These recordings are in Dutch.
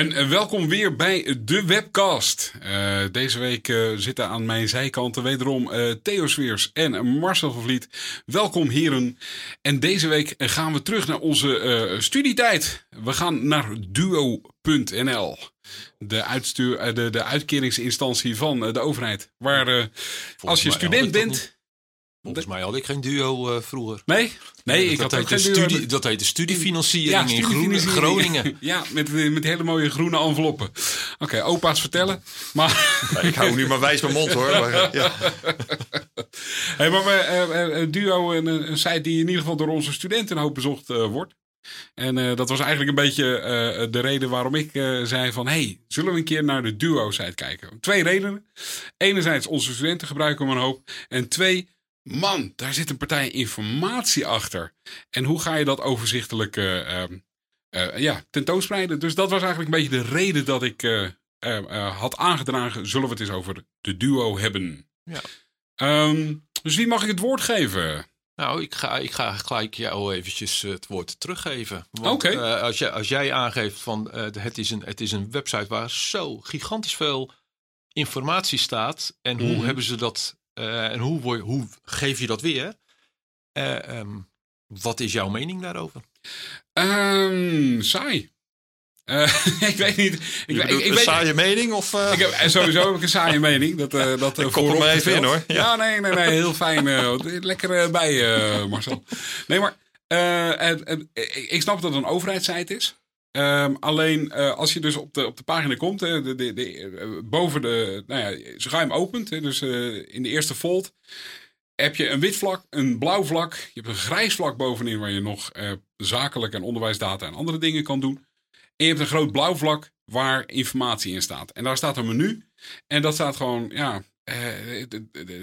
En eh, welkom weer bij de webcast. Uh, deze week uh, zitten aan mijn zijkanten wederom uh, Theo Sweers en Marcel van Vliet. Welkom heren. En deze week gaan we terug naar onze studietijd. We gaan naar duo.nl. De, uitstuur, de, de uitkeringsinstantie van de overheid. Waar als je student bent... Volgens mij had ik geen duo uh, vroeger. Nee? Nee, ik dat had ook geen studie, duo. Dat heet de studiefinanciering ja, in Groningen. ja, met, met hele mooie groene enveloppen. Oké, okay, opa's vertellen. Maar... Nee, ik hou nu maar wijs mijn mond hoor. Maar, ja. hey, maar uh, uh, duo, een, een site die in ieder geval door onze studenten een hoop bezocht wordt. En uh, dat was eigenlijk een beetje uh, de reden waarom ik uh, zei van... hey, zullen we een keer naar de Duo-site kijken? Twee redenen. Enerzijds, onze studenten gebruiken hem een hoop. En twee, man, daar zit een partij informatie achter. En hoe ga je dat overzichtelijk uh, uh, ja, tentoonspreiden? Dus dat was eigenlijk een beetje de reden dat ik uh, had aangedragen. Zullen we het eens over de duo hebben? Ja. Um, dus wie mag ik het woord geven? Nou, ik ga, ik ga gelijk jou eventjes het woord teruggeven. Oké. Okay. als, je, als jij aangeeft van het, is een, het is een website waar zo gigantisch veel informatie staat. En hoe mm. hebben ze dat uh, en hoe, hoe geef je dat weer? Uh, um, wat is jouw mening daarover? Um, saai. Uh, ik weet niet. Ik, ik, ik, een saaie mening? Of, ik heb, sowieso heb ik een saaie mening. Dat, uh, dat, ik kom er even in hoor. Ja. ja, nee, nee, nee. Heel fijn. Uh, lekker bij, Marcel. Nee, maar ik snap dat het een overheidssite is. Um, alleen uh, als je dus op de, op de pagina komt, hè, de, de, de, uh, boven de, nou ja, schuim opent, hè, dus uh, in de eerste fold, heb je een wit vlak, een blauw vlak, je hebt een grijs vlak bovenin waar je nog zakelijk en onderwijsdata en andere dingen kan doen. En je hebt een groot blauw vlak waar informatie in staat. En daar staat een menu en dat staat gewoon, ja,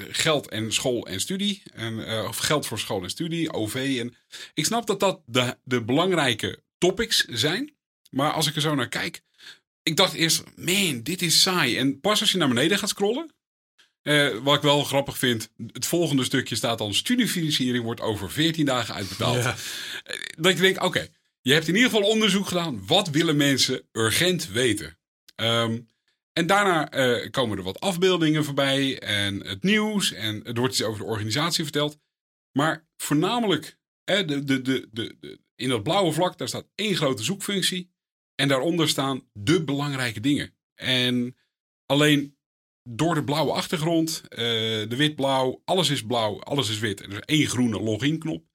geld en school en studie. En, of geld voor school en studie, OV. En ik snap dat dat de belangrijke topics zijn. Maar als ik er zo naar kijk, ik dacht eerst, man, dit is saai. En pas als je naar beneden gaat scrollen, uh, wat ik wel grappig vind, het volgende stukje staat dan: studiefinanciering wordt over 14 dagen uitbetaald. Ja. Eh, dat je denkt: oké, je hebt in ieder geval onderzoek gedaan. Wat willen mensen urgent weten? Um, en daarna uh, komen er wat afbeeldingen voorbij en het nieuws. En er wordt iets over de organisatie verteld. Maar voornamelijk, de, de, de, de, in dat blauwe vlak, daar staat één grote zoekfunctie. En daaronder staan de belangrijke dingen. En alleen door de blauwe achtergrond, uh, de wit-blauw, alles is blauw, alles is wit. Er is één groene login-knop.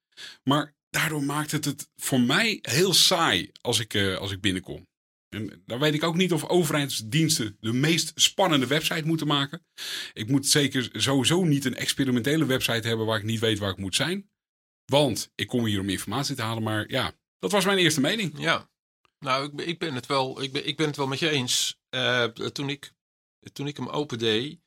Maar daardoor maakt het het voor mij heel saai als ik, uh, als ik binnenkom. En dan weet ik ook niet of overheidsdiensten de meest spannende website moeten maken. Ik moet zeker sowieso niet een experimentele website hebben waar ik niet weet waar ik moet zijn. Want ik kom hier om informatie te halen. Maar ja, dat was mijn eerste mening. Ja, nou, ik, ik, ben, het wel, ik, ben, ik ben het wel met je eens. Uh, toen, ik, toen ik hem opende,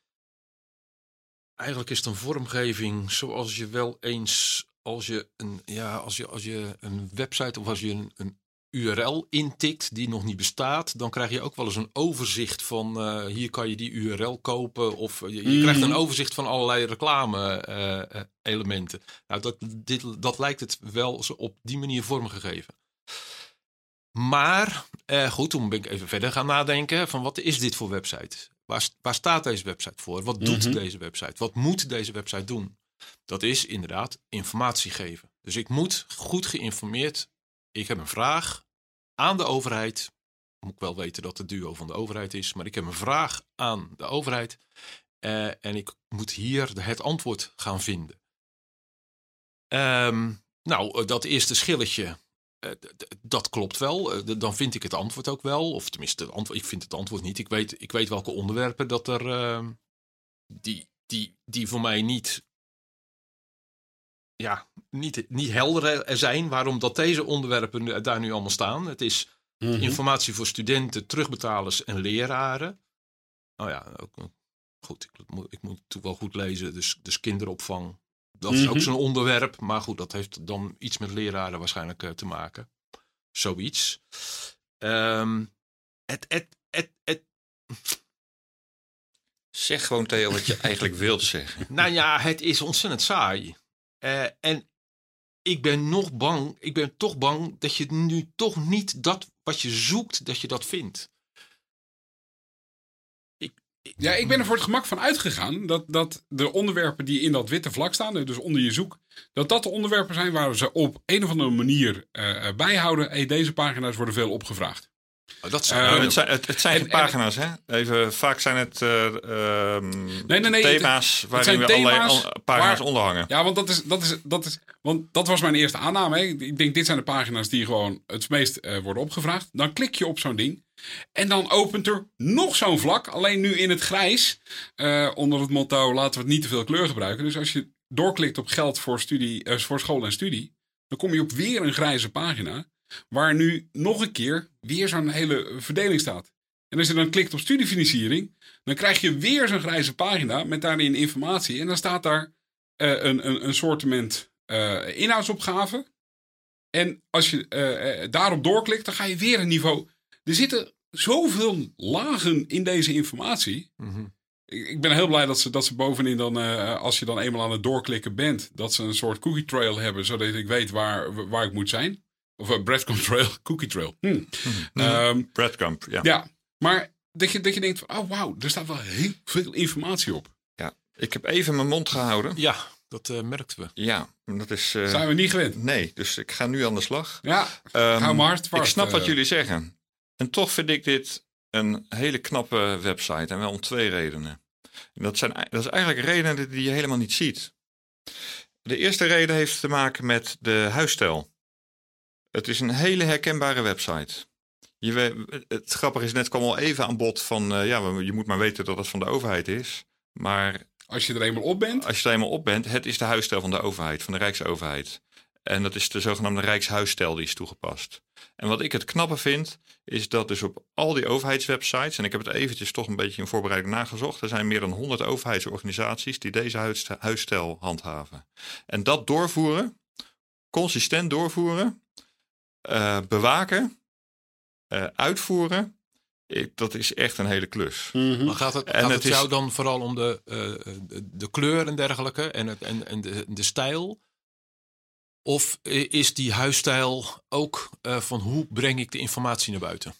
eigenlijk is het een vormgeving zoals je wel eens als je een, ja, als je, als je een website of als je een, een URL intikt die nog niet bestaat, dan krijg je ook wel eens een overzicht van uh, hier kan je die URL kopen of je, je krijgt een mhm. overzicht van allerlei reclame uh, elementen. Nou, dat, dit, dat lijkt het wel op die manier vormgegeven. Maar eh, goed, toen ben ik even verder gaan nadenken van wat is dit voor website? Waar, waar staat deze website voor? Wat doet mhm. deze website? Wat moet deze website doen? Dat is inderdaad informatie geven. Dus ik moet goed geïnformeerd. Ik heb een vraag aan de overheid. Moet ik wel weten dat het duo van de overheid is, maar ik heb een vraag aan de overheid. Uh, en ik moet hier het antwoord gaan vinden. Um, nou, dat eerste schilletje, eh, dat klopt wel. Eh, dan vind ik het antwoord ook wel. Of tenminste, antwoord, ik vind het antwoord niet. Ik weet, ik weet welke onderwerpen dat er. Uh, die, die, die voor mij niet. Ja, niet, niet helder zijn waarom dat deze onderwerpen daar nu allemaal staan. Het is mhm. informatie voor studenten, terugbetalers en leraren. nou ja, ook, eh, goed, ik moet, ik moet natuurlijk wel goed lezen. Dus, dus kinderopvang, dat is ook Mhm. zo'n onderwerp. Maar goed, dat heeft dan iets met leraren waarschijnlijk eh, te maken. Zoiets. Ehm, het, het, het, het, Zeg gewoon Theo wat je eigenlijk wilt zeggen. nou ja, het is ontzettend saai. Eh, en ik ben nog bang, ik ben toch bang dat je nu toch niet dat wat je zoekt, dat je dat vindt. Ja, ik ben er voor het gemak van uitgegaan dat, dat de onderwerpen die in dat witte vlak staan, dus onder je zoek, dat dat de onderwerpen zijn waar ze op een of andere manier eh, bijhouden. Hey, deze pagina's worden veel opgevraagd. Oh, dat Eh, het, zijn, het, het zijn en- geen pagina's, hè? Even, vaak zijn het eh, ehm, nee, nee, thema's waarin we allerlei thema's al- pagina's waar- onderhangen. Ja, want dat, is, dat, is, dat, is, want dat was mijn eerste aanname. Hè. Ik denk, dit zijn de pagina's die gewoon het meest eh, worden opgevraagd. Dan klik je op zo'n ding. En dan opent er nog zo'n vlak. Alleen nu in het grijs. eh, onder het motto, laten we het niet te veel kleur gebruiken. Dus als je doorklikt op geld voor, studie, eh, voor school en studie. Dan kom je op weer een grijze pagina. Waar nu nog een keer weer zo'n hele verdeling staat. En als je dan klikt op studiefinanciering. Dan krijg je weer zo'n grijze pagina met daarin informatie. En dan staat daar eh, een, een, een soortement eh, inhoudsopgave. En als je daarop doorklikt, dan ga je weer een niveau. Er zitten zoveel lagen in deze informatie. Mhm. Ik, ik ben heel blij dat ze, dat ze bovenin dan, eh, als je dan eenmaal aan het doorklikken bent, dat ze een soort cookie trail hebben, zodat ik weet waar, waar ik moet zijn. Of een breadcrumb trail, cookie trail. Hm. Ehm, Breadcrumb, ja. ja, maar dat je, dat je denkt van, oh wauw, er staat wel heel veel informatie op. Ik heb even mijn mond gehouden. Ja, dat eh, merkten we. Ja, dat is... eh, Zijn we niet gewend. nee, dus ik ga nu aan de slag. Ja, Ehm, hou maar hard vast. ik snap wat eh. jullie zeggen. En toch vind ik dit een hele knappe website. En wel om twee redenen. En dat, zijn, dat is eigenlijk redenen die je helemaal niet ziet. De eerste reden heeft te maken met de huisstijl. Het is een hele herkenbare website. Je, het grappige is, net kwam al even aan bod van... eh, ja, je moet maar weten dat het van de overheid is. Maar Als je er eenmaal op bent. als je er eenmaal op bent, het is de huisstijl van de overheid, van de Rijksoverheid. En dat is de zogenaamde Rijkshuisstijl die is toegepast. En wat ik het knappe vind, is dat dus op al die overheidswebsites, en ik heb het eventjes toch een beetje in voorbereiding nagezocht, er zijn meer dan 100 overheidsorganisaties die deze huis- huisstijl handhaven. En dat doorvoeren, consistent doorvoeren, eh, bewaken, eh, uitvoeren, ik, dat is echt een hele klus. Maar gaat het, En gaat het het is- jou dan vooral om de, eh, de, de kleur en dergelijke en, het, en, en de, de stijl? Of i- is die huisstijl ook eh, van hoe breng ik de informatie naar buiten?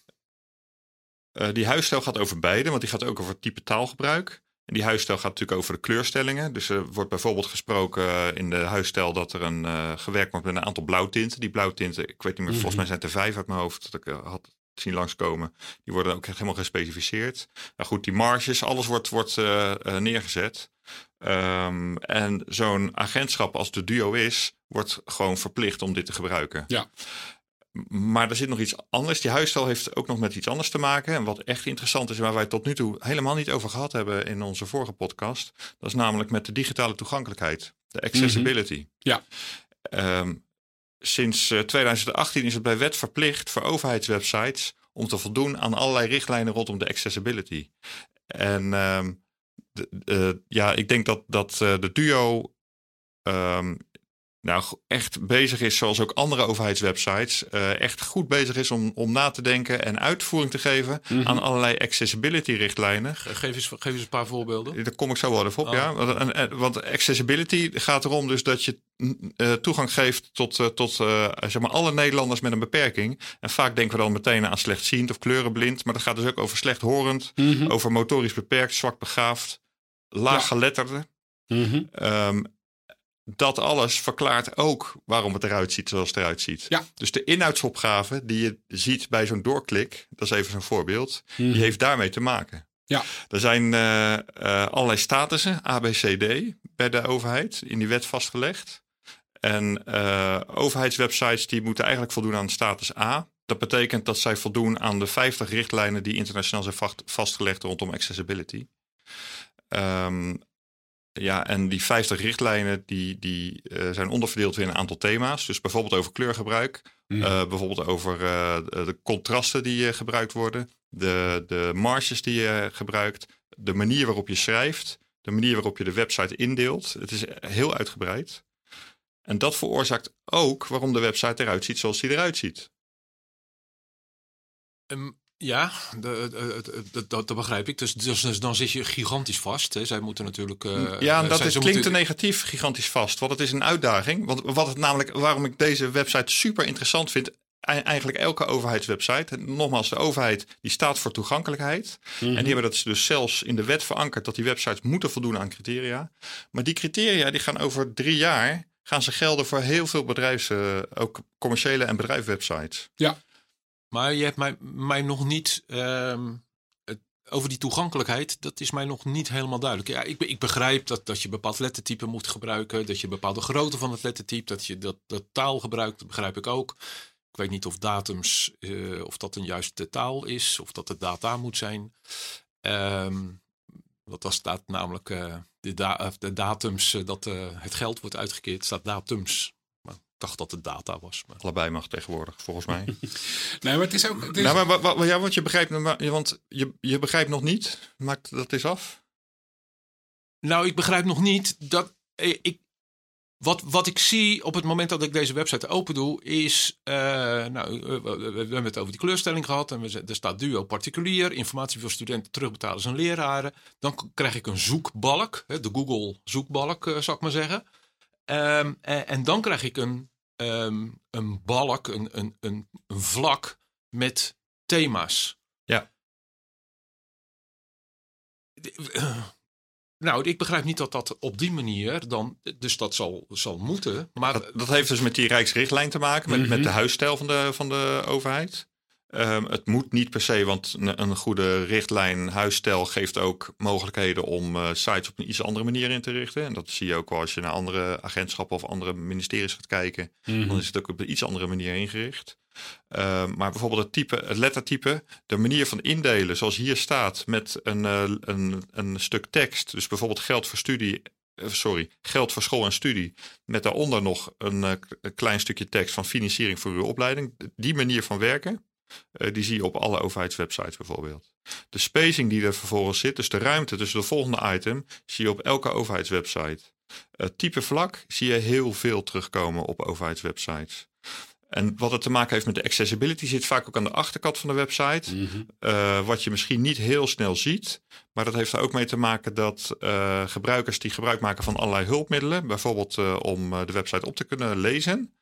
Eh, die huisstijl gaat over beide, want die gaat ook over type taalgebruik. En die huisstijl gaat natuurlijk over de kleurstellingen. Dus er wordt bijvoorbeeld gesproken eh, in de huisstijl dat er een eh, gewerkt wordt met een aantal blauwtinten. Die blauwtinten, ik weet niet meer, volgens Mhm. mij zijn het er vijf uit mijn hoofd dat ik eh, had zien langskomen. Die worden ook echt helemaal gespecificeerd. Nou goed, die marges, alles wordt, wordt eh, eh, neergezet. Ehm, en zo'n agentschap als de Duo is, wordt gewoon verplicht om dit te gebruiken. Ja. Maar er zit nog iets anders. Die huisstijl heeft ook nog met iets anders te maken. En wat echt interessant is, en waar wij het tot nu toe helemaal niet over gehad hebben in onze vorige podcast. Dat is namelijk met de digitale toegankelijkheid. De accessibility. Ja. Ehm, sinds eh, 2018 is het bij wet verplicht voor overheidswebsites om te voldoen aan allerlei richtlijnen rondom de accessibility. En ehm, de, de- ja, ik denk dat, dat eh, de duo ehm, nou echt bezig is, zoals ook andere overheidswebsites, eh, echt goed bezig is om, om na te denken en uitvoering te geven Mhm. aan allerlei accessibility richtlijnen. Ge- Geef eens, geef eens een paar voorbeelden. Daar kom ik zo wel even op, Oh. ja. Want, en- en- want accessibility gaat erom dus dat je mm, eh, toegang geeft tot, eh, tot eh, zeg maar alle Nederlanders met een beperking. En vaak denken we dan meteen aan slechtziend of kleurenblind. Maar dat gaat dus ook over slechthorend, Mhm. over motorisch beperkt, zwak begaafd, laaggeletterden. Mhm. Ehm, dat alles verklaart ook waarom het eruit ziet zoals het eruit ziet. Ja. Dus de inhoudsopgave die je ziet bij zo'n doorklik, dat is even zo'n voorbeeld, Mhm. die heeft daarmee te maken. Ja. Er zijn eh, eh, allerlei statussen, A, B, C, D, bij de overheid in die wet vastgelegd. En eh, overheidswebsites die moeten eigenlijk voldoen aan status A. Dat betekent dat zij voldoen aan de 50 richtlijnen die internationaal zijn vast- vastgelegd rondom accessibility. Ehm, ja, en die 50 richtlijnen die, die eh, zijn onderverdeeld in een aantal thema's. Dus bijvoorbeeld over kleurgebruik, Mhm. eh, bijvoorbeeld over eh, de contrasten die gebruikt worden, de, de marges die je gebruikt, de manier waarop je schrijft, de manier waarop je de website indeelt. Het is heel uitgebreid. En dat veroorzaakt ook waarom de website eruit ziet zoals die eruit ziet. Ehm, ja, dat, begrijp ik. Dus, dus, dus dan zit je gigantisch vast. Hè. Zij moeten natuurlijk. eh, ja, en eh, dat zij- is, ze klinkt te negatief gigantisch vast. Want het is een uitdaging. Want wat het namelijk, waarom ik deze website super interessant vind. ei- Eigenlijk elke overheidswebsite. En nogmaals, de overheid die staat voor toegankelijkheid. En die hebben dat dus zelfs in de wet verankerd dat die websites moeten voldoen aan criteria. Maar die criteria die gaan over drie jaar gaan ze gelden voor heel veel bedrijfs, ook commerciële en bedrijfswebsites. Maar je hebt mij, mij nog niet. ehm, het- over die toegankelijkheid, dat is mij nog niet helemaal duidelijk. Ja, ik, ik begrijp dat, dat je bepaald lettertype moet gebruiken. Dat je bepaalde grootte van het lettertype. Dat je dat, dat taal gebruikt, dat begrijp ik ook. Ik weet niet of datums, eh, of dat een juiste taal is. Of dat het data moet zijn. Want daar staat namelijk eh, de, da- de datums eh, dat het geld wordt uitgekeerd. staat datums. Maar ik dacht dat het data was. Maar... Allebei mag tegenwoordig, volgens mij. Nee, maar het is ook... Het is, nou, maar, wa- ja, want je begrijpt, maar- want je, je begrijpt nog niet. Maak dat eens af. Nou, ik begrijp nog niet dat eh, ik. Wat, wat ik zie op het moment dat ik deze website open doe, is. eh, nou, eh, we, we- we hebben het over die kleurstelling gehad. En we, er staat duo particulier. Informatie voor studenten terugbetalen zijn leraren. Dan krijg ik een zoekbalk. Hè, de Google zoekbalk, eh, zou ik maar zeggen. Ehm, en, en dan krijg ik een, ehm, een balk, een, een, een, een vlak met thema's. Ja. Nou, ik begrijp niet dat dat op die manier dan, dus dat zal, zal moeten. Maar Dat, dat heeft dus met die Rijksrichtlijn te maken, met, met Mhm. de huisstijl van de, van de overheid. Ehm, het moet niet per se, want een, een goede richtlijn, huisstijl geeft ook mogelijkheden om eh, sites op een iets andere manier in te richten. En dat zie je ook wel als je naar andere agentschappen of andere ministeries gaat kijken. Mhm. Dan is het ook op een iets andere manier ingericht. Ehm, maar bijvoorbeeld het, type, het lettertype, de manier van indelen, zoals hier staat, met een, eh, een, een stuk tekst. Dus bijvoorbeeld geld voor studie, eh, sorry, geld voor school en studie. Met daaronder nog een, klein stukje tekst van financiering voor uw opleiding. Die manier van werken, eh, die zie je op alle overheidswebsites bijvoorbeeld. De spacing die er vervolgens zit, dus de ruimte tussen de volgende item, zie je op elke overheidswebsite. Het type vlak zie je heel veel terugkomen op overheidswebsites. En wat het te maken heeft met de accessibility zit vaak ook aan de achterkant van de website. Mhm. Eh, wat je misschien niet heel snel ziet. Maar dat heeft er ook mee te maken dat eh, gebruikers die gebruik maken van allerlei hulpmiddelen, bijvoorbeeld om de website op te kunnen lezen,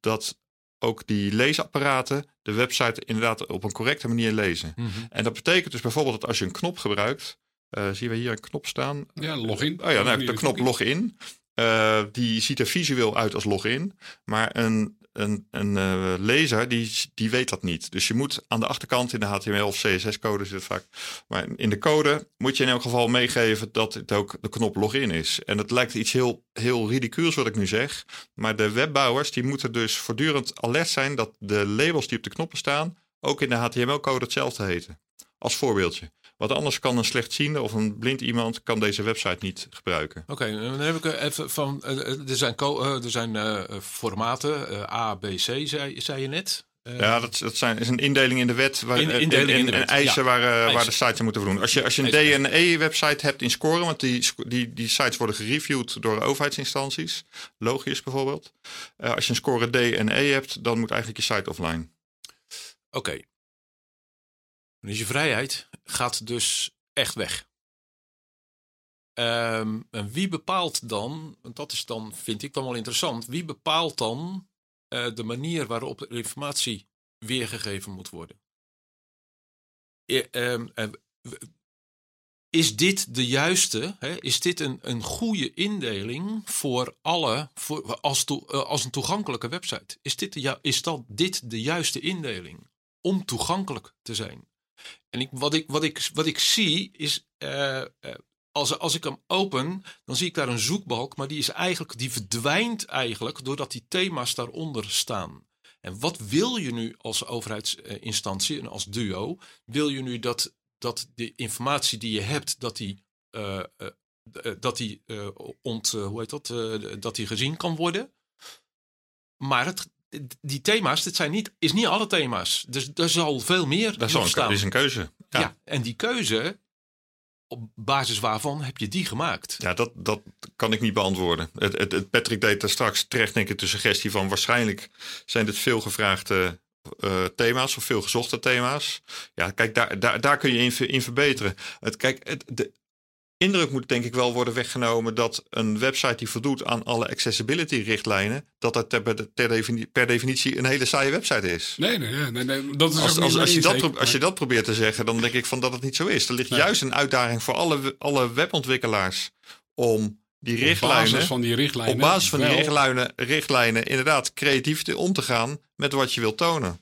dat ook die leesapparaten de website inderdaad op een correcte manier lezen. Mhm. En dat betekent dus bijvoorbeeld dat als je een knop gebruikt, eh, zien we hier een knop staan. Ja, login. Oh ja, nou, de knop login. Eh, die ziet er visueel uit als login. Maar een, een, een eh, lezer die, die weet dat niet. Dus je moet aan de achterkant in de HTML of CSS-code zit vaak. Maar in de code moet je in elk geval meegeven dat het ook de knop login is. En het lijkt iets heel, heel ridicules wat ik nu zeg. Maar de webbouwers die moeten dus voortdurend alert zijn dat de labels die op de knoppen staan ook in de HTML-code hetzelfde heten. Als voorbeeldje. Want anders kan een slechtziende of een blind iemand kan deze website niet gebruiken. Oké, dan heb ik er even van. eh, eh, er zijn, eh, er zijn eh, eh, formaten, eh, A, B, C, zei, zei je net. Eh, Ja, dat, dat zijn, is een indeling in de wet. Waar, In- in, indeling in de wet, eisen ja. waar, eh, waar de sites moeten voldoen. Als je, als je een Eisen. D&E-website hebt in scoren, want die, die, die sites worden gereviewd door overheidsinstanties, logisch bijvoorbeeld. Eh, als je een score D en E hebt, dan moet eigenlijk je site offline. Oké. Dus je vrijheid gaat dus echt weg. Ehm, en wie bepaalt dan, want dat is dan, vind ik dan wel interessant, wie bepaalt dan eh, de manier waarop de informatie weergegeven moet worden? Eh, ehm, eh, is dit de juiste, hè, is dit een, een goede indeling voor alle, voor, als, toe- eh, als een toegankelijke website? Is dit, is dat, dit de juiste indeling om toegankelijk te zijn? En ik, wat, ik, wat, ik, wat ik zie is, eh, eh, als, als ik hem open, dan zie ik daar een zoekbalk, maar die, is eigenlijk, die verdwijnt eigenlijk doordat die thema's daaronder staan. En wat wil je nu als overheidsinstantie en als duo? Wil je nu dat, dat de informatie die je hebt, dat die, eh, dat die, ont, hoe heet dat, dat die gezien kan worden? Maar het, die thema's, dit zijn niet, is niet alle thema's. Dus er zal veel meer Dat is, al op een, staan. dat is een keuze. Ja. Ja. en die keuze, op basis waarvan heb je die gemaakt? Ja, dat, dat kan ik niet beantwoorden. Het, het, het Patrick deed daar straks terecht denk ik de suggestie van waarschijnlijk zijn dit veel gevraagde eh, thema's of veel gezochte thema's. Ja, kijk, daar, daar, daar kun je in verbeteren. Het, kijk, het, de indruk moet denk ik wel worden weggenomen dat een website die voldoet aan alle accessibility richtlijnen, dat dat ter, ter defini- per definitie een hele saaie website is. Nee, nee, nee, nee, dat is Als, ook als, je dat, als je dat probeert te zeggen, dan denk ik van dat het niet zo is. Er ligt Nee. juist een uitdaging voor alle, alle webontwikkelaars om die Op richtlijnen basis van die richtlijnen. op basis van die richtlijnen, richtlijnen inderdaad creatief te om te gaan met wat je wilt tonen.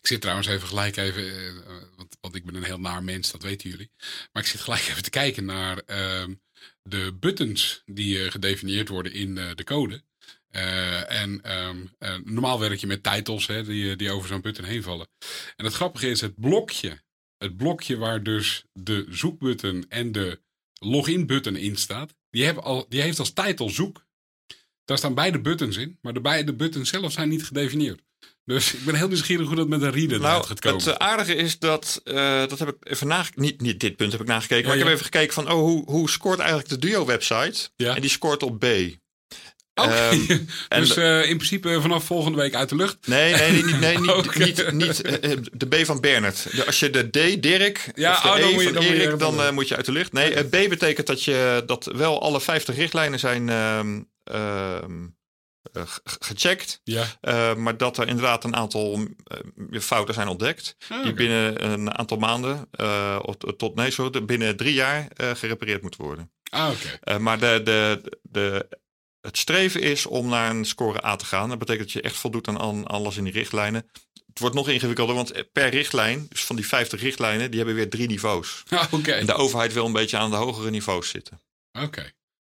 Ik zit trouwens even gelijk even, eh, want, ik ben een heel naar mens, dat weten jullie. Maar ik zit gelijk even te kijken naar ehm, de buttons die eh, gedefinieerd worden in eh, de code. Eh, en ehm, eh, normaal werk je met titles hè, die, die over zo'n button heen vallen. En het grappige is, het blokje, het blokje waar dus de zoekbutton en de login button in staat, die, hebben al, die heeft als titel zoek. Daar staan beide buttons in, maar de beide buttons zelf zijn niet gedefinieerd. Dus ik ben heel nieuwsgierig hoe dat met een reader Nou, gaat komen. het eh, aardige is dat, eh, dat heb ik even nagekeken, niet, niet dit punt heb ik nagekeken, maar Ja, ik heb even gekeken van, oh, hoe, hoe scoort eigenlijk de Duo-website? Ja. En die scoort op B. Oké. Ehm, dus eh, in principe vanaf volgende week uit de lucht. Nee, nee, nee, niet, nee, niet, niet, niet de B van Bernard. De- als je de D, Dirk, Ja, of de oh, E van dan moet Erik, dan moet je uit de lucht. Nee, B betekent dat, je, dat wel alle 50 richtlijnen zijn ehm, ehm, eh, gecheckt. Ja. eh, maar dat er inderdaad een aantal eh, fouten zijn ontdekt. Ah, Die binnen een aantal maanden, eh, of tot nee, sorry, binnen drie jaar eh, gerepareerd moeten worden. Ah, oké. Eh, maar de, de, de, het streven is om naar een score A te gaan. Dat betekent dat je echt voldoet aan al- alles in die richtlijnen. Het wordt nog ingewikkelder, want per richtlijn, dus van die 50 richtlijnen, die hebben weer drie niveaus. Ah, Oké. En de overheid wil een beetje aan de hogere niveaus zitten. Oké.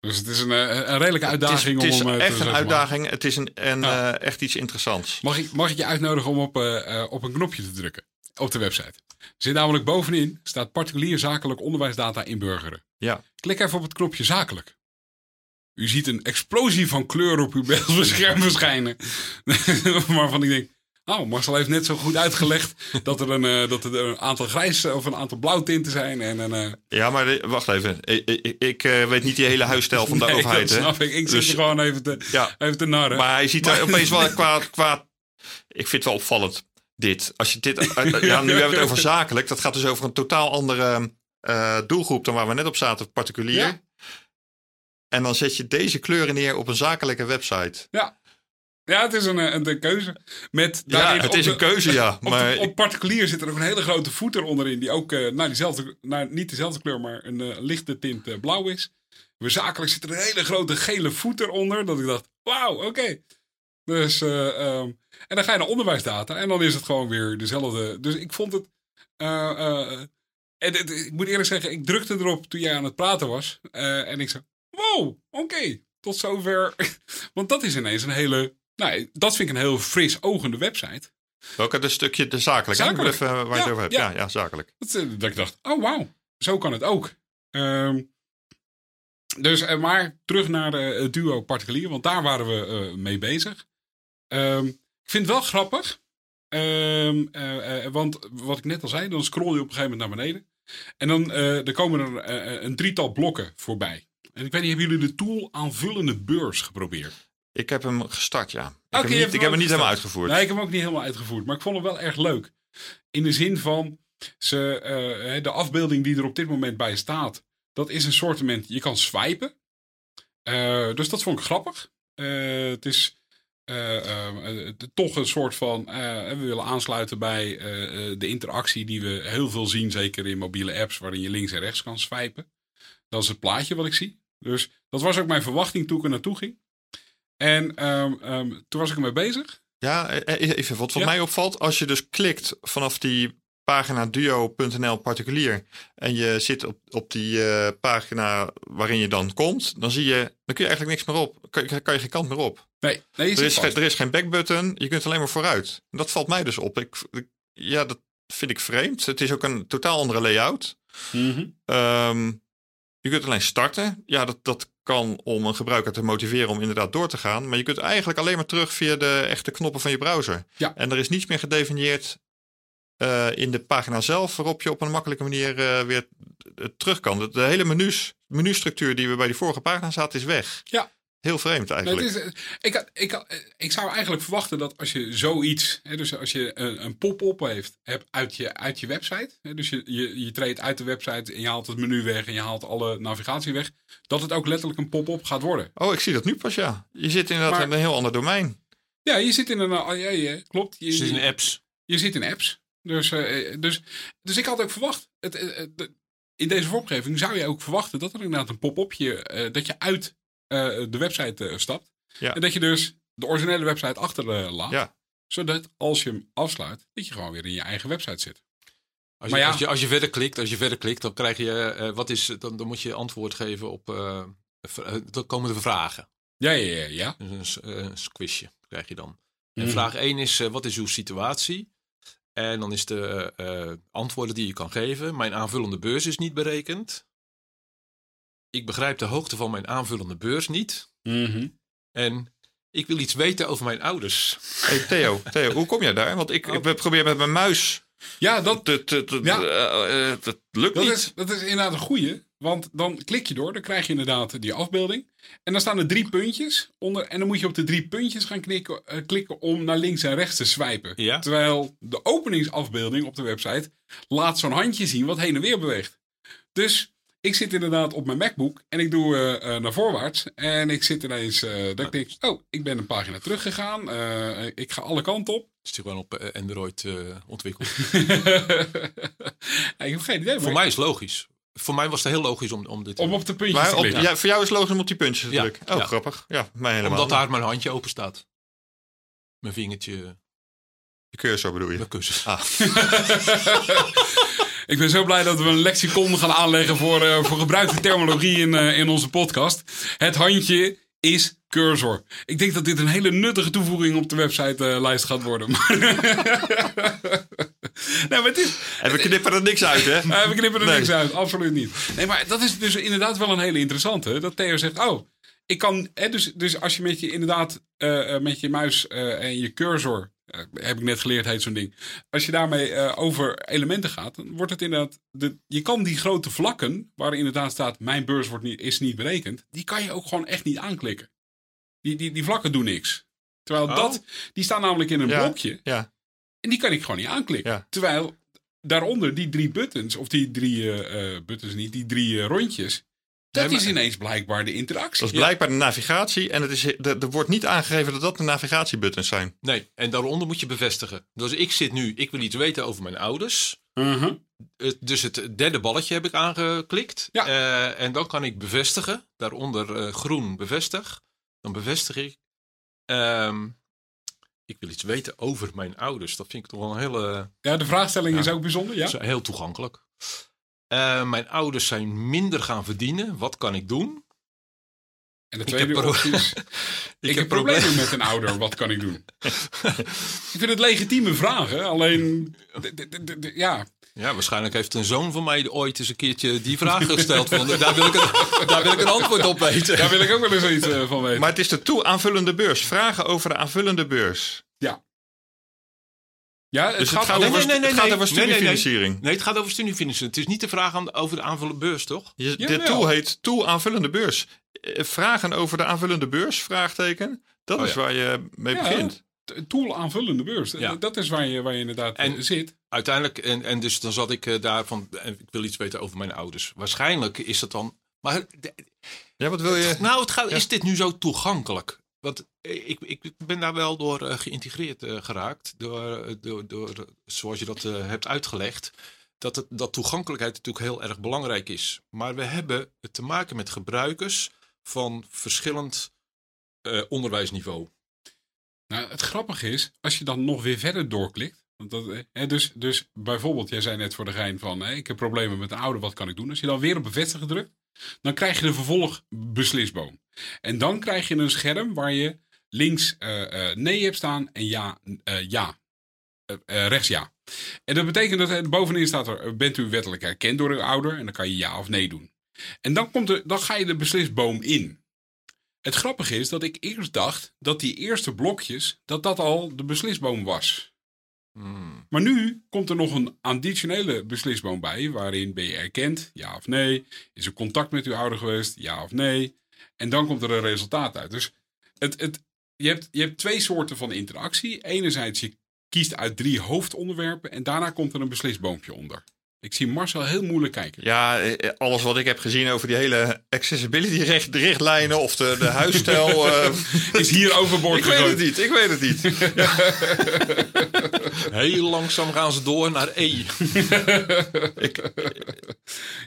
Dus het is een, eh, een redelijke uitdaging het is, het om is eh, te echt een uitdaging. Het is een, en, Ja. eh, echt iets interessants. Mag ik, mag ik je uitnodigen om op, op een knopje te drukken? Op de website. Zit namelijk bovenin, staat particulier zakelijk onderwijsdata inburgeren. Ja. Klik even op het knopje zakelijk. U ziet een explosie van kleur op uw beeldscherm verschijnen. Waarvan ik denk, oh, Marcel heeft net zo goed uitgelegd dat er een, eh, dat er een aantal grijs of een aantal blauwtinten zijn. En een, eh, Ja, maar wacht even. Ik, ik, ik, eh, weet niet die hele huisstijl van de nee, overheid. dat Hè? snap ik. Ik zit Dus- je gewoon even te, Ja, even te narren. Maar hij ziet er opeens wel qua, qua... Ik vind het wel opvallend, dit. Als je dit... eh, ja, nu hebben we het over zakelijk. Dat gaat dus over een totaal andere eh, doelgroep dan waar we net op zaten, particulier. Ja. En dan zet je deze kleuren neer op een zakelijke website. Ja, het is een, eh, een, een keuze. Met Ja, het is de- een keuze, ja. Op, de- Maar op particulier zit er ook een hele grote voeter onderin. Die ook eh nou, diezelfde, niet dezelfde kleur, maar een eh, lichte tint blauw is. Weer zakelijk zit er een hele grote gele voeter onder. Dat ik dacht, wauw, oké. Dus, eh, ehm, en dan ga je naar onderwijsdata. En dan is het gewoon weer dezelfde. Dus ik vond het... en het- ik moet eerlijk zeggen, ik drukte erop toen jij aan het praten was. En ik zei, wow, oké, tot zover. Want dat is ineens een hele... Nou, dat vind ik een heel fris ogende website. welke de stukje de zakelijk? Zakelijk. even waar je het Ja, over hebt. ja. Ja, ja, zakelijk. Dat, eh, dat ik dacht, oh wauw, zo kan het ook. Ehm, dus, eh, maar terug naar de, het duo particulier, want daar waren we eh, mee bezig. Ehm, ik vind het wel grappig, ehm, eh, eh, want wat ik net al zei, dan scroll je op een gegeven moment naar beneden. En dan eh, er komen er eh, een drietal blokken voorbij. En ik weet niet, hebben jullie de tool aanvullende beurs geprobeerd? Ik heb hem gestart, ja. Ik heb, hem niet, ik hem heb hem niet helemaal uitgevoerd. Nee, ik heb hem ook niet helemaal uitgevoerd. Maar ik vond hem wel erg leuk. In de zin van, ze, eh, de afbeelding die er op dit moment bij staat, dat is een soortement, je kan swipen. Eh, dus dat vond ik grappig. Eh, het is eh, eh, eh, toch een soort van, we willen aansluiten bij de interactie die we heel veel zien, zeker in mobiele apps, waarin je links en rechts kan swipen. Dat is het plaatje wat ik zie. Dus dat was ook mijn verwachting toen ik er naartoe ging. En ehm, ehm, toen was ik ermee bezig. Ja, eh, eh, even wat Ja. mij opvalt. Als je dus klikt vanaf die pagina duo.nl particulier en je zit op, op die eh, pagina waarin je dan komt, dan zie je, dan kun je eigenlijk niks meer op. Kan, je- kan je geen kant meer op. Nee, nee Er is, geen, er is geen backbutton, je kunt alleen maar vooruit. En dat valt mij dus op. Ik, ik- ja, dat vind ik vreemd. Het is ook een totaal andere layout. Ehm, je kunt alleen starten. Ja, dat, dat kan om een gebruiker te motiveren om inderdaad door te gaan. Maar je kunt eigenlijk alleen maar terug via de echte knoppen van je browser. Ja. En er is niets meer gedefinieerd eh, in de pagina zelf waarop je op een makkelijke manier eh, weer het terug kan. De, de hele menus, menustructuur die we bij die vorige pagina zaten is weg. Ja. Heel vreemd eigenlijk. het is, eh, ik, had- ik, had- eh, ik zou eigenlijk verwachten dat als je zoiets, hè, dus als je een, een pop-up heeft, hebt uit je, uit je website, hè, dus je, je, je treedt uit de website en je haalt het menu weg en je haalt alle navigatie weg, dat het ook letterlijk een pop-up gaat worden. Oh, ik zie dat nu pas, ja. Je zit inderdaad Maar- in een heel ander domein. Ja, je zit in een, oh, ja, ja, klopt. Je, je- in apps. je zit in apps. Dus, eh, dus, dus ik had ook verwacht, het, in deze vormgeving zou je ook verwachten dat er inderdaad een pop-upje, eh, dat je uit de website eh, stapt. Ja. En dat je dus de originele website achterlaat. Ja. Zodat als je hem afsluit, dat je gewoon weer in je eigen website zit. Als je, Maar ja. als, je, als je verder klikt, als je verder klikt, dan krijg je, eh, wat is, dan, dan moet je antwoord geven op, eh, eh, dan komen de vragen. Ja, ja, ja. ja. Dus een, eh, een quizje krijg je dan. En Mhm. vraag 1 is, eh, wat is uw situatie? En dan is de eh, antwoorden die je kan geven. Mijn aanvullende beurs is niet berekend. Ik begrijp de hoogte van mijn aanvullende beurs niet. Mhm. En ik wil iets weten over mijn ouders. Hey, Theo, Theo, hoe kom jij daar? Want ik, Oh. ik probeer met mijn muis. Ja, dat, te- te- te- Ja. eh, eh, dat lukt dat, niet. is, dat is inderdaad een goeie. Want dan klik je door, dan krijg je inderdaad die afbeelding. En dan staan er drie puntjes onder. En dan moet je op de drie puntjes gaan klikken, eh, klikken om naar links en rechts te swipen. Ja. Terwijl de openingsafbeelding op de website laat zo'n handje zien wat heen en weer beweegt. Dus ik zit inderdaad op mijn MacBook en ik doe eh, eh, naar voorwaarts. En ik zit ineens, eh dat ik denk, oh, ik ben een pagina teruggegaan. Eh, ik ga alle kanten op. Het is gewoon op Android eh, ontwikkeld. ik heb geen idee. Voor mij is het logisch. Voor mij was het heel logisch om, om dit te Om op de puntjes Maar te op, ja, voor jou is het logisch om op die puntjes te Ja, drukken. Oh, ja. grappig. Ja, mij helemaal. Omdat daar mijn handje open staat. Mijn vingertje, De cursor bedoel je? mijn kussen. Ah, Ik ben zo blij dat we een lexicon gaan aanleggen voor, eh, voor gebruikte terminologie in, eh, in onze podcast. Het handje is cursor. Ik denk dat dit een hele nuttige toevoeging op de website-lijst gaat worden. nee, maar het is, en we knippen er niks uit, hè? Eh, we knippen er Nee. niks uit, absoluut niet. Nee, maar dat is dus inderdaad wel een hele interessante. Dat Theo zegt, oh, ik kan... Hè, dus, dus als je met je inderdaad eh, eh, met je muis eh, en je cursor... heb ik net geleerd, heet zo'n ding. Als je daarmee eh, over elementen gaat, dan wordt het inderdaad... De, je kan die grote vlakken, waar inderdaad staat... mijn beurs wordt niet, is niet berekend... die kan je ook gewoon echt niet aanklikken. Die, die, die vlakken doen niks. Terwijl Oh. dat... Die staan namelijk in een Ja. blokje... Ja. En die kan ik gewoon niet aanklikken. Ja. Terwijl daaronder die drie buttons, of die drie eh, eh, buttons niet, die drie rondjes. Dat is ineens blijkbaar de interactie. Dat is blijkbaar de navigatie. En het is, er, er wordt niet aangegeven dat dat de navigatiebuttons zijn. Nee, en daaronder moet je bevestigen. Dus ik zit nu, ik wil iets weten over mijn ouders. Mhm. Dus het derde balletje heb ik aangeklikt. Ja. Eh, en dan kan ik bevestigen. Daaronder eh, groen bevestig. Dan bevestig ik. Ehm, ik wil iets weten over mijn ouders. Dat vind ik toch wel een hele, Ja, de vraagstelling Ja. is ook bijzonder, ja? is heel toegankelijk. Eh, mijn ouders zijn minder gaan verdienen. Wat kan ik doen? En de Ik tweede heb pro- optie is, ik, heb problemen met een ouder, wat kan ik doen? ik vind het legitieme vragen, alleen, ja, Ja, waarschijnlijk heeft een zoon van mij ooit eens een keertje die vraag gesteld. Van, daar, wil ik een, daar wil ik een antwoord op weten. daar wil ik ook wel eens iets eh, van weten. Maar het is de toe aanvullende beurs. Vragen over de aanvullende beurs. Ja, het Dus het gaat over... over, nee, nee, nee, het gaat nee. over Nee, nee, nee. studiefinanciering. Nee, het gaat over studiefinanciering. Het is niet de vraag aan, over de aanvullende beurs, toch? Je, Ja, tool heet tool aanvullende beurs. Eh, Vragen over de aanvullende beurs? Vraagteken. Dat Oh, is waar je mee begint. Tool aanvullende beurs. Ja. Dat is waar je, waar je inderdaad En- eh, zit. Uiteindelijk, en, en dus dan zat ik eh, daar van, ik wil iets weten over mijn ouders. Waarschijnlijk is dat dan, maar de- Ja, wat wil je? nou, het gaat, Ja. is dit nu zo toegankelijk? Want eh, ik, ik ben daar wel door eh, geïntegreerd eh, geraakt, door, door, door, zoals je dat hebt uitgelegd. Dat, het, dat toegankelijkheid natuurlijk heel erg belangrijk is. Maar we hebben te maken met gebruikers van verschillend onderwijsniveau. Nou, het grappige is, als je dan nog weer verder doorklikt. Want dat, hè, dus, dus bijvoorbeeld, jij zei net voor de gein van, hè, ik heb problemen met een ouder, wat kan ik doen? Als je dan weer op bevestigen drukt, dan krijg je de vervolgbeslisboom. En dan krijg je een scherm waar je links eh, eh, nee hebt staan en ja, eh, ja. Rechts ja. En dat betekent dat bovenin staat er, bent u wettelijk erkend door uw ouder? En dan kan je ja of nee doen. En dan, komt er, dan ga je de beslisboom in. Het grappige is dat ik eerst dacht dat die eerste blokjes, dat dat al de beslisboom was. Hmm. Maar nu komt er nog een additionele beslisboom bij, waarin ben je erkend, ja of nee? Is er contact met uw ouder geweest, ja of nee? En dan komt er een resultaat uit. Dus het, het, je, hebt, je hebt twee soorten van interactie. Enerzijds, je kiest uit drie hoofdonderwerpen en daarna komt er een beslisboompje onder. Ik zie Marcel heel moeilijk kijken. Ja, eh, alles wat ik heb gezien over die hele accessibility recht, de richtlijnen of de, de huisstijl. eh, Is hier overboord ik weet het niet, ik weet het niet. Heel langzaam gaan ze door naar E.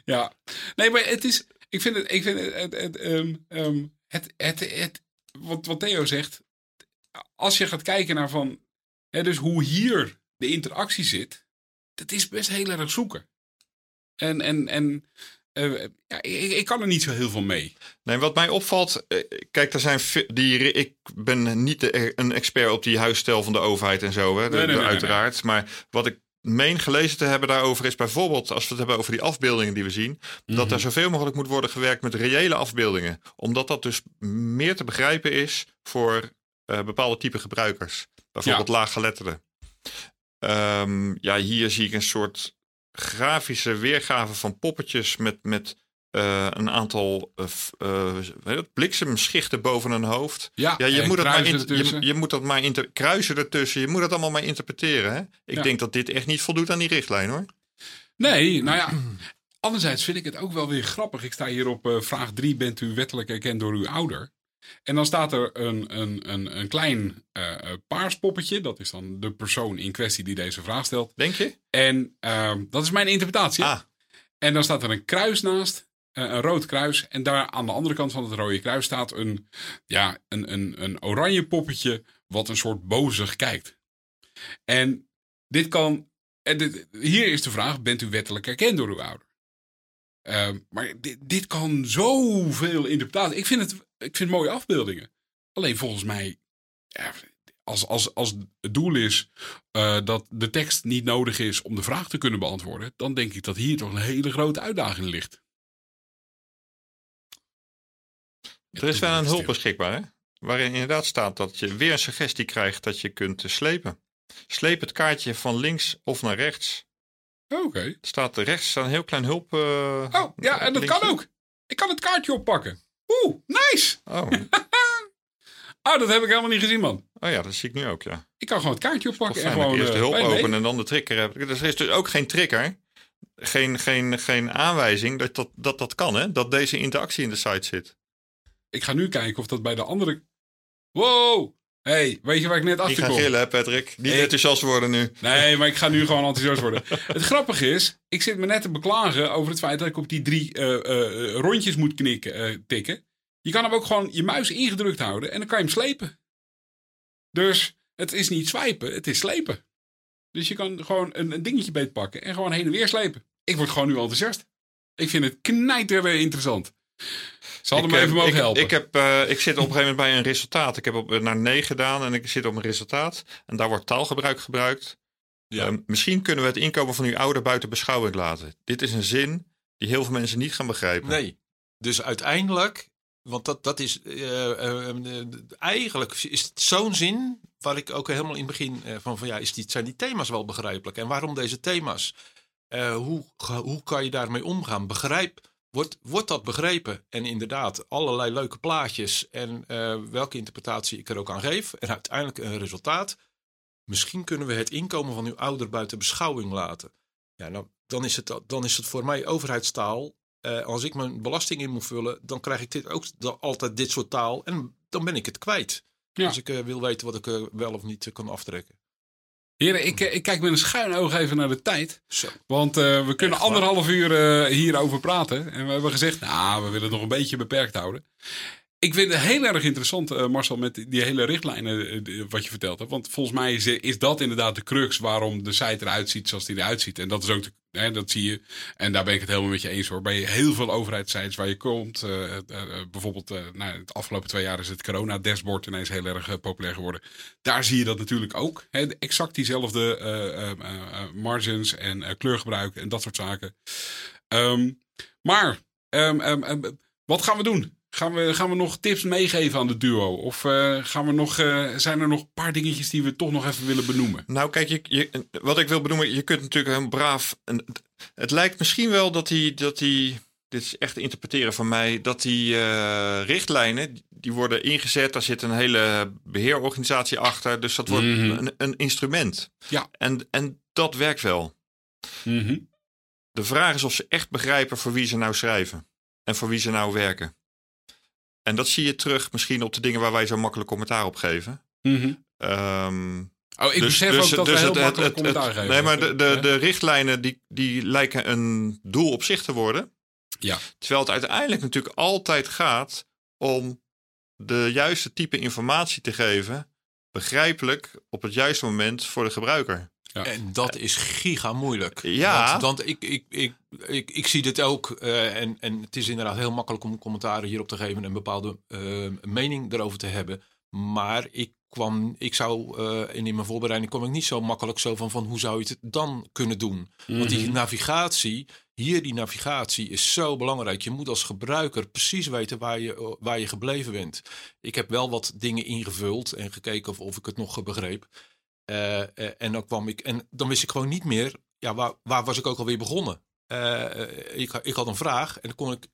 Ja, nee, maar het is. Ik vind het. Ik vind het. Het, het, ehm, ehm, het, het, het- wat, wat Theo zegt. Als je gaat kijken naar van. Hè, dus hoe hier de interactie zit. Dat is best heel erg zoeken. En. en, en eh, ja, ik, ik kan er niet zo heel veel mee. Nee, wat mij opvalt, eh, kijk, er zijn die. Ik ben niet de- een expert op die huisstijl van de overheid en zo, hè, de- Nee, nee, de- nee, nee, uiteraard. Maar wat ik meen gelezen te hebben daarover is bijvoorbeeld, als we het hebben over die afbeeldingen die we zien, dat Mhm. er zoveel mogelijk moet worden gewerkt met reële afbeeldingen. Omdat dat dus meer te begrijpen is voor eh, bepaalde type gebruikers. Bijvoorbeeld laaggeletterden. Ehm, ja, hier zie ik een soort grafische weergave van poppetjes met, met eh, een aantal eh, eh, bliksemschichten boven hun hoofd. Ja, je, moet, dat maar je, je moet dat maar kruisen ertussen. Je moet dat allemaal maar interpreteren. Hè? Ik Ja. denk dat dit echt niet voldoet aan die richtlijn hoor. Nee, nou ja. Anderzijds vind ik het ook wel weer grappig. Ik sta hier op vraag 3. Bent u wettelijk erkend door uw ouder? En dan staat er een, een, een, een klein paars poppetje. Dat is dan de persoon in kwestie die deze vraag stelt. Denk je? En ehm, dat is mijn interpretatie. Ah, En dan staat er een kruis naast. Eh, een rood kruis. En daar aan de andere kant van het rode kruis staat een, ja, een, een, een oranje poppetje. Wat een soort bozig kijkt. En dit kan. En dit, hier is de vraag: bent u wettelijk erkend door uw ouder? Ehm, maar dit, dit kan zoveel interpretatie. Ik vind het, ik vind mooie afbeeldingen. Alleen volgens mij, ja, als, als, als het doel is eh, dat de tekst niet nodig is om de vraag te kunnen beantwoorden, dan denk ik dat hier toch een hele grote uitdaging ligt. Er is wel een hulp beschikbaar hè? Waarin inderdaad staat dat je weer een suggestie krijgt dat je kunt eh, slepen. Sleep het kaartje van links of naar rechts. Oh, Oké. Er staat rechts staat een heel klein hulp. eh, Oh, ja, en dat kan ook. Ik kan het kaartje oppakken. Oeh, nice. Oh. Oh, dat heb ik helemaal niet gezien, man. oh ja, dat zie ik nu ook, ja. Ik kan gewoon het kaartje oppakken en gewoon... eerst de eh, hulp openen en dan de trigger heb. Er is dus ook geen trigger. Geen, geen, geen aanwijzing dat dat, dat dat kan, hè? Dat deze interactie in de site zit. Ik ga nu kijken of dat bij de andere... Wow! hey, weet je waar ik net achter kom? gillen, hè, Patrick? Niet Ik- enthousiast worden nu. Nee, maar ik ga nu gewoon enthousiast worden. het grappige is, ik zit me net te beklagen over het feit dat ik op die drie eh, eh, rondjes moet knikken, eh, tikken. Je kan hem ook gewoon je muis ingedrukt houden en dan kan je hem slepen. Dus het is niet swipen, het is slepen. Dus je kan gewoon een, een dingetje beetpakken en gewoon heen en weer slepen. Ik word gewoon nu enthousiast. Ik vind het knijter interessant. Ze hadden me even mogen ik, helpen. Ik, heb, eh, ik zit op een gegeven moment bij een resultaat. Ik heb op, naar nee gedaan en ik zit op een resultaat. En daar wordt taalgebruik gebruikt. Ja. Ehm, misschien kunnen we het inkomen van uw ouder buiten beschouwing laten. Dit is een zin die heel veel mensen niet gaan begrijpen. Nee. Dus uiteindelijk, want dat, dat is eh, eh, eh, eigenlijk is het zo'n zin waar ik ook helemaal in het begin van van ja, is die, zijn die thema's wel begrijpelijk? En waarom deze thema's? Hoe, hoe kan je daarmee omgaan? Begrijp, wordt, wordt dat begrepen? En inderdaad, allerlei leuke plaatjes en eh, welke interpretatie ik er ook aan geef. En uiteindelijk een resultaat. Misschien kunnen we het inkomen van uw ouder buiten beschouwing laten. Ja, nou, dan, is het, dan is het voor mij overheidstaal. Eh, als ik mijn belasting in moet vullen, dan krijg ik dit ook altijd dit soort taal. En dan ben ik het kwijt. Ja. Als ik eh, wil weten wat ik wel of niet kan aftrekken. Heren, ik, eh, ik kijk met een schuin oog even naar de tijd. Zo. Want eh, we kunnen Echt anderhalf uur eh, hierover praten. En we hebben gezegd, nou, we willen het nog een beetje beperkt houden. Ik vind het heel erg interessant, eh, Marcel, met die, hele richtlijnen eh, die- wat je verteld hebt. Want volgens mij is, is dat inderdaad de crux waarom de site eruit ziet zoals die eruit ziet. En dat is ook, de, hè, dat zie je. En daar ben ik het helemaal met je eens hoor. Bij heel veel overheidssites waar je komt. eh, eh, eh, bijvoorbeeld, eh nou, het afgelopen twee jaar is het corona-dashboard ineens heel erg eh, populair geworden. Daar zie je dat natuurlijk ook. Hè, exact diezelfde eh, eh, eh, eh, margins en eh, kleurgebruik en dat soort zaken. Ehm, maar, ehm, ehm, wat gaan we doen? Gaan we, gaan we nog tips meegeven aan de duo? Of eh, gaan we nog, eh, zijn er nog een paar dingetjes die we toch nog even willen benoemen? Nou, kijk, je, je, wat ik wil benoemen, je kunt natuurlijk een braaf. Het lijkt misschien wel dat die, dat. Dit is echt interpreteren van mij. Dat die eh, richtlijnen. die worden ingezet. Daar zit een hele beheerorganisatie achter. Dus dat wordt Mhm. een, een instrument. Ja. En, en dat werkt wel. Mhm. De vraag is of ze echt begrijpen voor wie ze nou schrijven. En voor wie ze nou werken. En dat zie je terug misschien op de dingen waar wij zo makkelijk commentaar op geven. Mhm. Ehm, Oh, ik besef ook dat we heel het- het- makkelijk het- commentaar het- geven. Nee, maar de, de, Ja. de richtlijnen die, die lijken een doel op zich te worden. Ja. Terwijl het uiteindelijk natuurlijk altijd gaat om de juiste type informatie te geven. Begrijpelijk op het juiste moment voor de gebruiker. En dat is giga moeilijk. Ja. Want, want ik, ik, ik, ik, ik zie dit ook. eh, en, en het is inderdaad heel makkelijk om commentaren hierop te geven en een bepaalde eh, mening erover te hebben. Maar ik kwam, ik zou, eh, en in mijn voorbereiding kwam ik niet zo makkelijk zo van, van hoe zou je het dan kunnen doen? Want die Mhm. navigatie, hier die navigatie is zo belangrijk. Je moet als gebruiker precies weten waar je, waar je gebleven bent. Ik heb wel wat dingen ingevuld en gekeken of, of ik het nog begreep. Eh, eh, en dan kwam ik, en dan wist ik gewoon niet meer, ja, waar, waar was ik ook alweer begonnen? Eh, ik, ik had een vraag en dan kon ik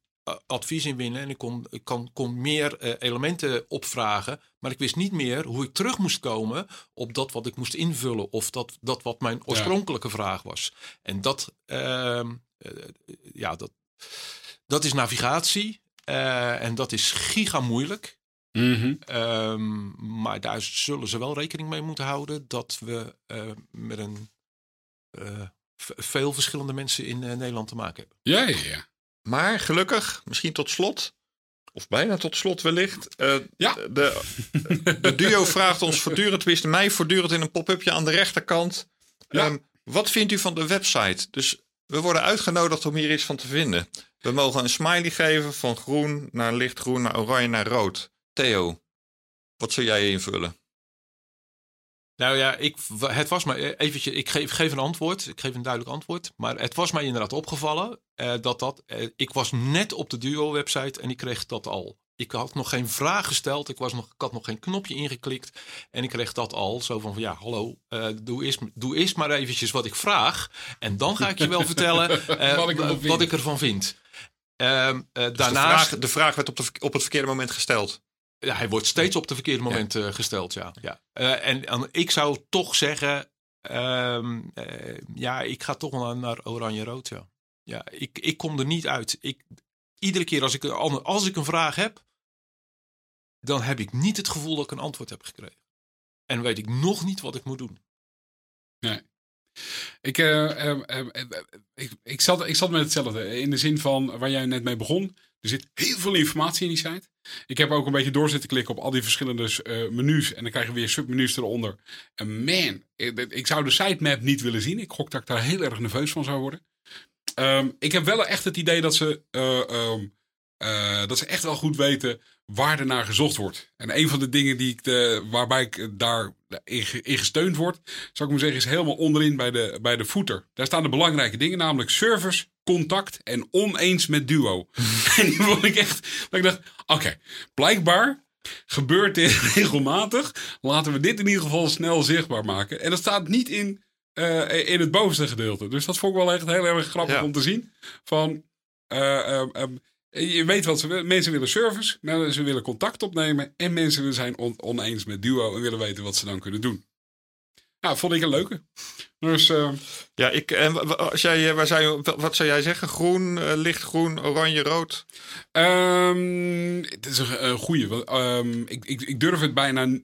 advies inwinnen en ik kon, ik kon, kon meer elementen opvragen, maar ik wist niet meer hoe ik terug moest komen op dat wat ik moest invullen of dat, dat wat mijn oorspronkelijke vraag was. En dat, ehm, eh, ja, dat, dat is navigatie en dat is giga moeilijk. Mhm. Ehm, maar daar zullen ze wel rekening mee moeten houden dat we eh, met een eh, veel verschillende mensen in eh, Nederland te maken hebben. Ja, ja, ja. Maar gelukkig, misschien tot slot, of bijna tot slot wellicht. eh, Ja. de, de duo vraagt ons voortdurend, tenminste mij voortdurend in een pop-upje aan de rechterkant. Ja. ehm, wat vindt u van de website? Dus we worden uitgenodigd om hier iets van te vinden. We mogen een smiley geven van groen naar lichtgroen, naar oranje, naar rood. Theo, wat zou jij invullen? Nou ja, ik, het was mij eventjes, ik geef, geef een antwoord, ik geef een duidelijk antwoord. Maar het was mij inderdaad opgevallen eh, dat dat, eh, ik was net op de Duo-website en ik kreeg dat al. Ik had nog geen vraag gesteld, ik, was nog, ik had nog geen knopje ingeklikt en ik kreeg dat al. Zo van, ja, hallo, eh, doe, eerst, doe eerst maar eventjes wat ik vraag en dan ga ik je wel vertellen eh, Wat ik ervan wat vind. ik ervan vind. Eh, Dus daarnaast, de, vraag, de vraag werd op, de, op het verkeerde moment gesteld. Ja, hij wordt steeds op de verkeerde moment eh, gesteld, ja. ja. Eh, en, en ik zou toch zeggen, ehm, eh, ja, ik ga toch wel naar, naar oranje-rood, ja. Ja, ik, ik kom er niet uit. Ik, iedere keer als ik, als ik een vraag heb, dan heb ik niet het gevoel dat ik een antwoord heb gekregen. En weet ik nog niet wat ik moet doen. Ik, eh, eh, eh, eh, ik, ik, zat, ik zat met hetzelfde. In de zin van waar jij net mee begon. Er zit heel veel informatie in die site. Ik heb ook een beetje door zitten klikken op al die verschillende menus. En dan krijgen we weer submenus eronder. En man, ik, zou de sitemap niet willen zien. Ik gok dat ik daar heel erg nerveus van zou worden. Ehm, ik heb wel echt het idee dat ze, eh, dat ze echt wel goed weten waar er naar gezocht wordt. En een van de dingen die ik de, waarbij ik daar in, ge- in gesteund word, zou ik maar zeggen, is helemaal onderin bij de, bij de footer. Daar staan de belangrijke dingen, namelijk service, contact en oneens met duo. en die vond ik echt, dat ik dacht, oké, blijkbaar gebeurt dit regelmatig. Laten we dit in ieder geval snel zichtbaar maken. En dat staat niet in, eh, in het bovenste gedeelte. Dus dat vond ik wel echt heel erg grappig Ja. om te zien. Van, eh, ehm, je weet wat ze willen. Mensen willen service, nou, ze willen contact opnemen. En mensen zijn on- oneens met duo en willen weten wat ze dan kunnen doen. Nou, vond ik een leuke. Dus eh, Ja, ik, en als jij, eh, waar zou je, wat zou jij zeggen? Groen, eh, lichtgroen, oranje, rood? Ehm, het is een, want, ehm, ik, ik, ik durf het bijna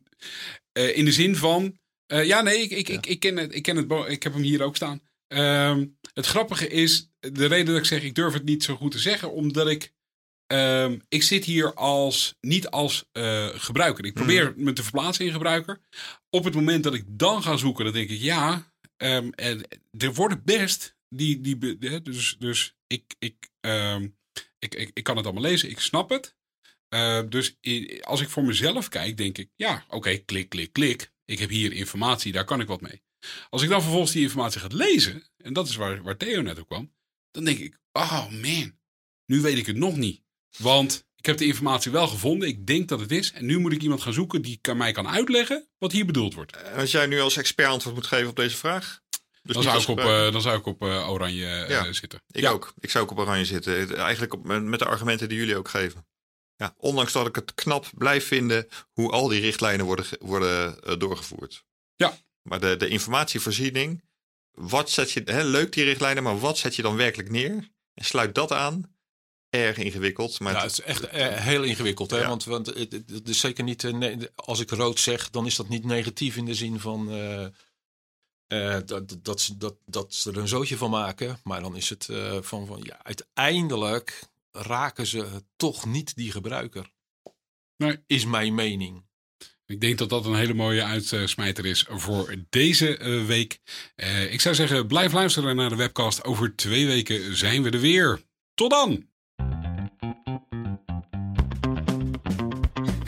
eh, in de zin van. eh, ja, nee, ik, ik, ik, ik ken het. Ik, ken het ik heb hem hier ook staan. Ehm, het grappige is, de reden dat ik zeg, ik durf het niet zo goed te zeggen, omdat ik. Ehm, ik zit hier als, niet als eh, gebruiker. Ik probeer me te verplaatsen in gebruiker. Op het moment dat ik dan ga zoeken, dan denk ik, ja, ehm, en er worden best die, die, hè, dus, dus ik, ik, ehm, ik, ik, ik kan het allemaal lezen, ik snap het. Dus als ik voor mezelf kijk, denk ik, ja, oké, klik, klik, klik. Ik heb hier informatie, daar kan ik wat mee. Als ik dan vervolgens die informatie ga lezen, en dat is waar, waar Theo net op kwam, dan denk ik, oh man, nu weet ik het nog niet. Want Ik heb de informatie wel gevonden. Ik denk dat het is. En nu moet ik iemand gaan zoeken die kan, mij kan uitleggen wat hier bedoeld wordt. En als jij nu als expert antwoord moet geven op deze vraag. Dus dan, zou op, eh, dan zou ik op eh, oranje eh, zitten. Ik Ja. ook. Ik zou ook op oranje zitten. Eigenlijk op, met de argumenten die jullie ook geven. Ja, ondanks dat ik het knap blijf vinden hoe al die richtlijnen worden, worden eh, doorgevoerd. Ja. Maar de, de informatievoorziening, wat zet je, hè, leuk die richtlijnen, maar wat zet je dan werkelijk neer? En sluit dat aan. Erg ingewikkeld. Maar Ja, het- is echt eh, heel ingewikkeld. Hè? Ja. Want, want het, het- het is zeker niet. eh, als ik rood zeg, dan is dat niet negatief in de zin van. eh, eh, dat, dat, ze- dat, dat ze er een zootje van maken. Maar dan is het eh, van, van. Ja, uiteindelijk raken ze toch niet die gebruiker. Nee. Is mijn mening. Ik denk dat dat een hele mooie uitsmijter is voor deze eh, week. Eh, ik zou zeggen, blijf luisteren naar de webcast. Over twee weken zijn we er weer. Tot dan!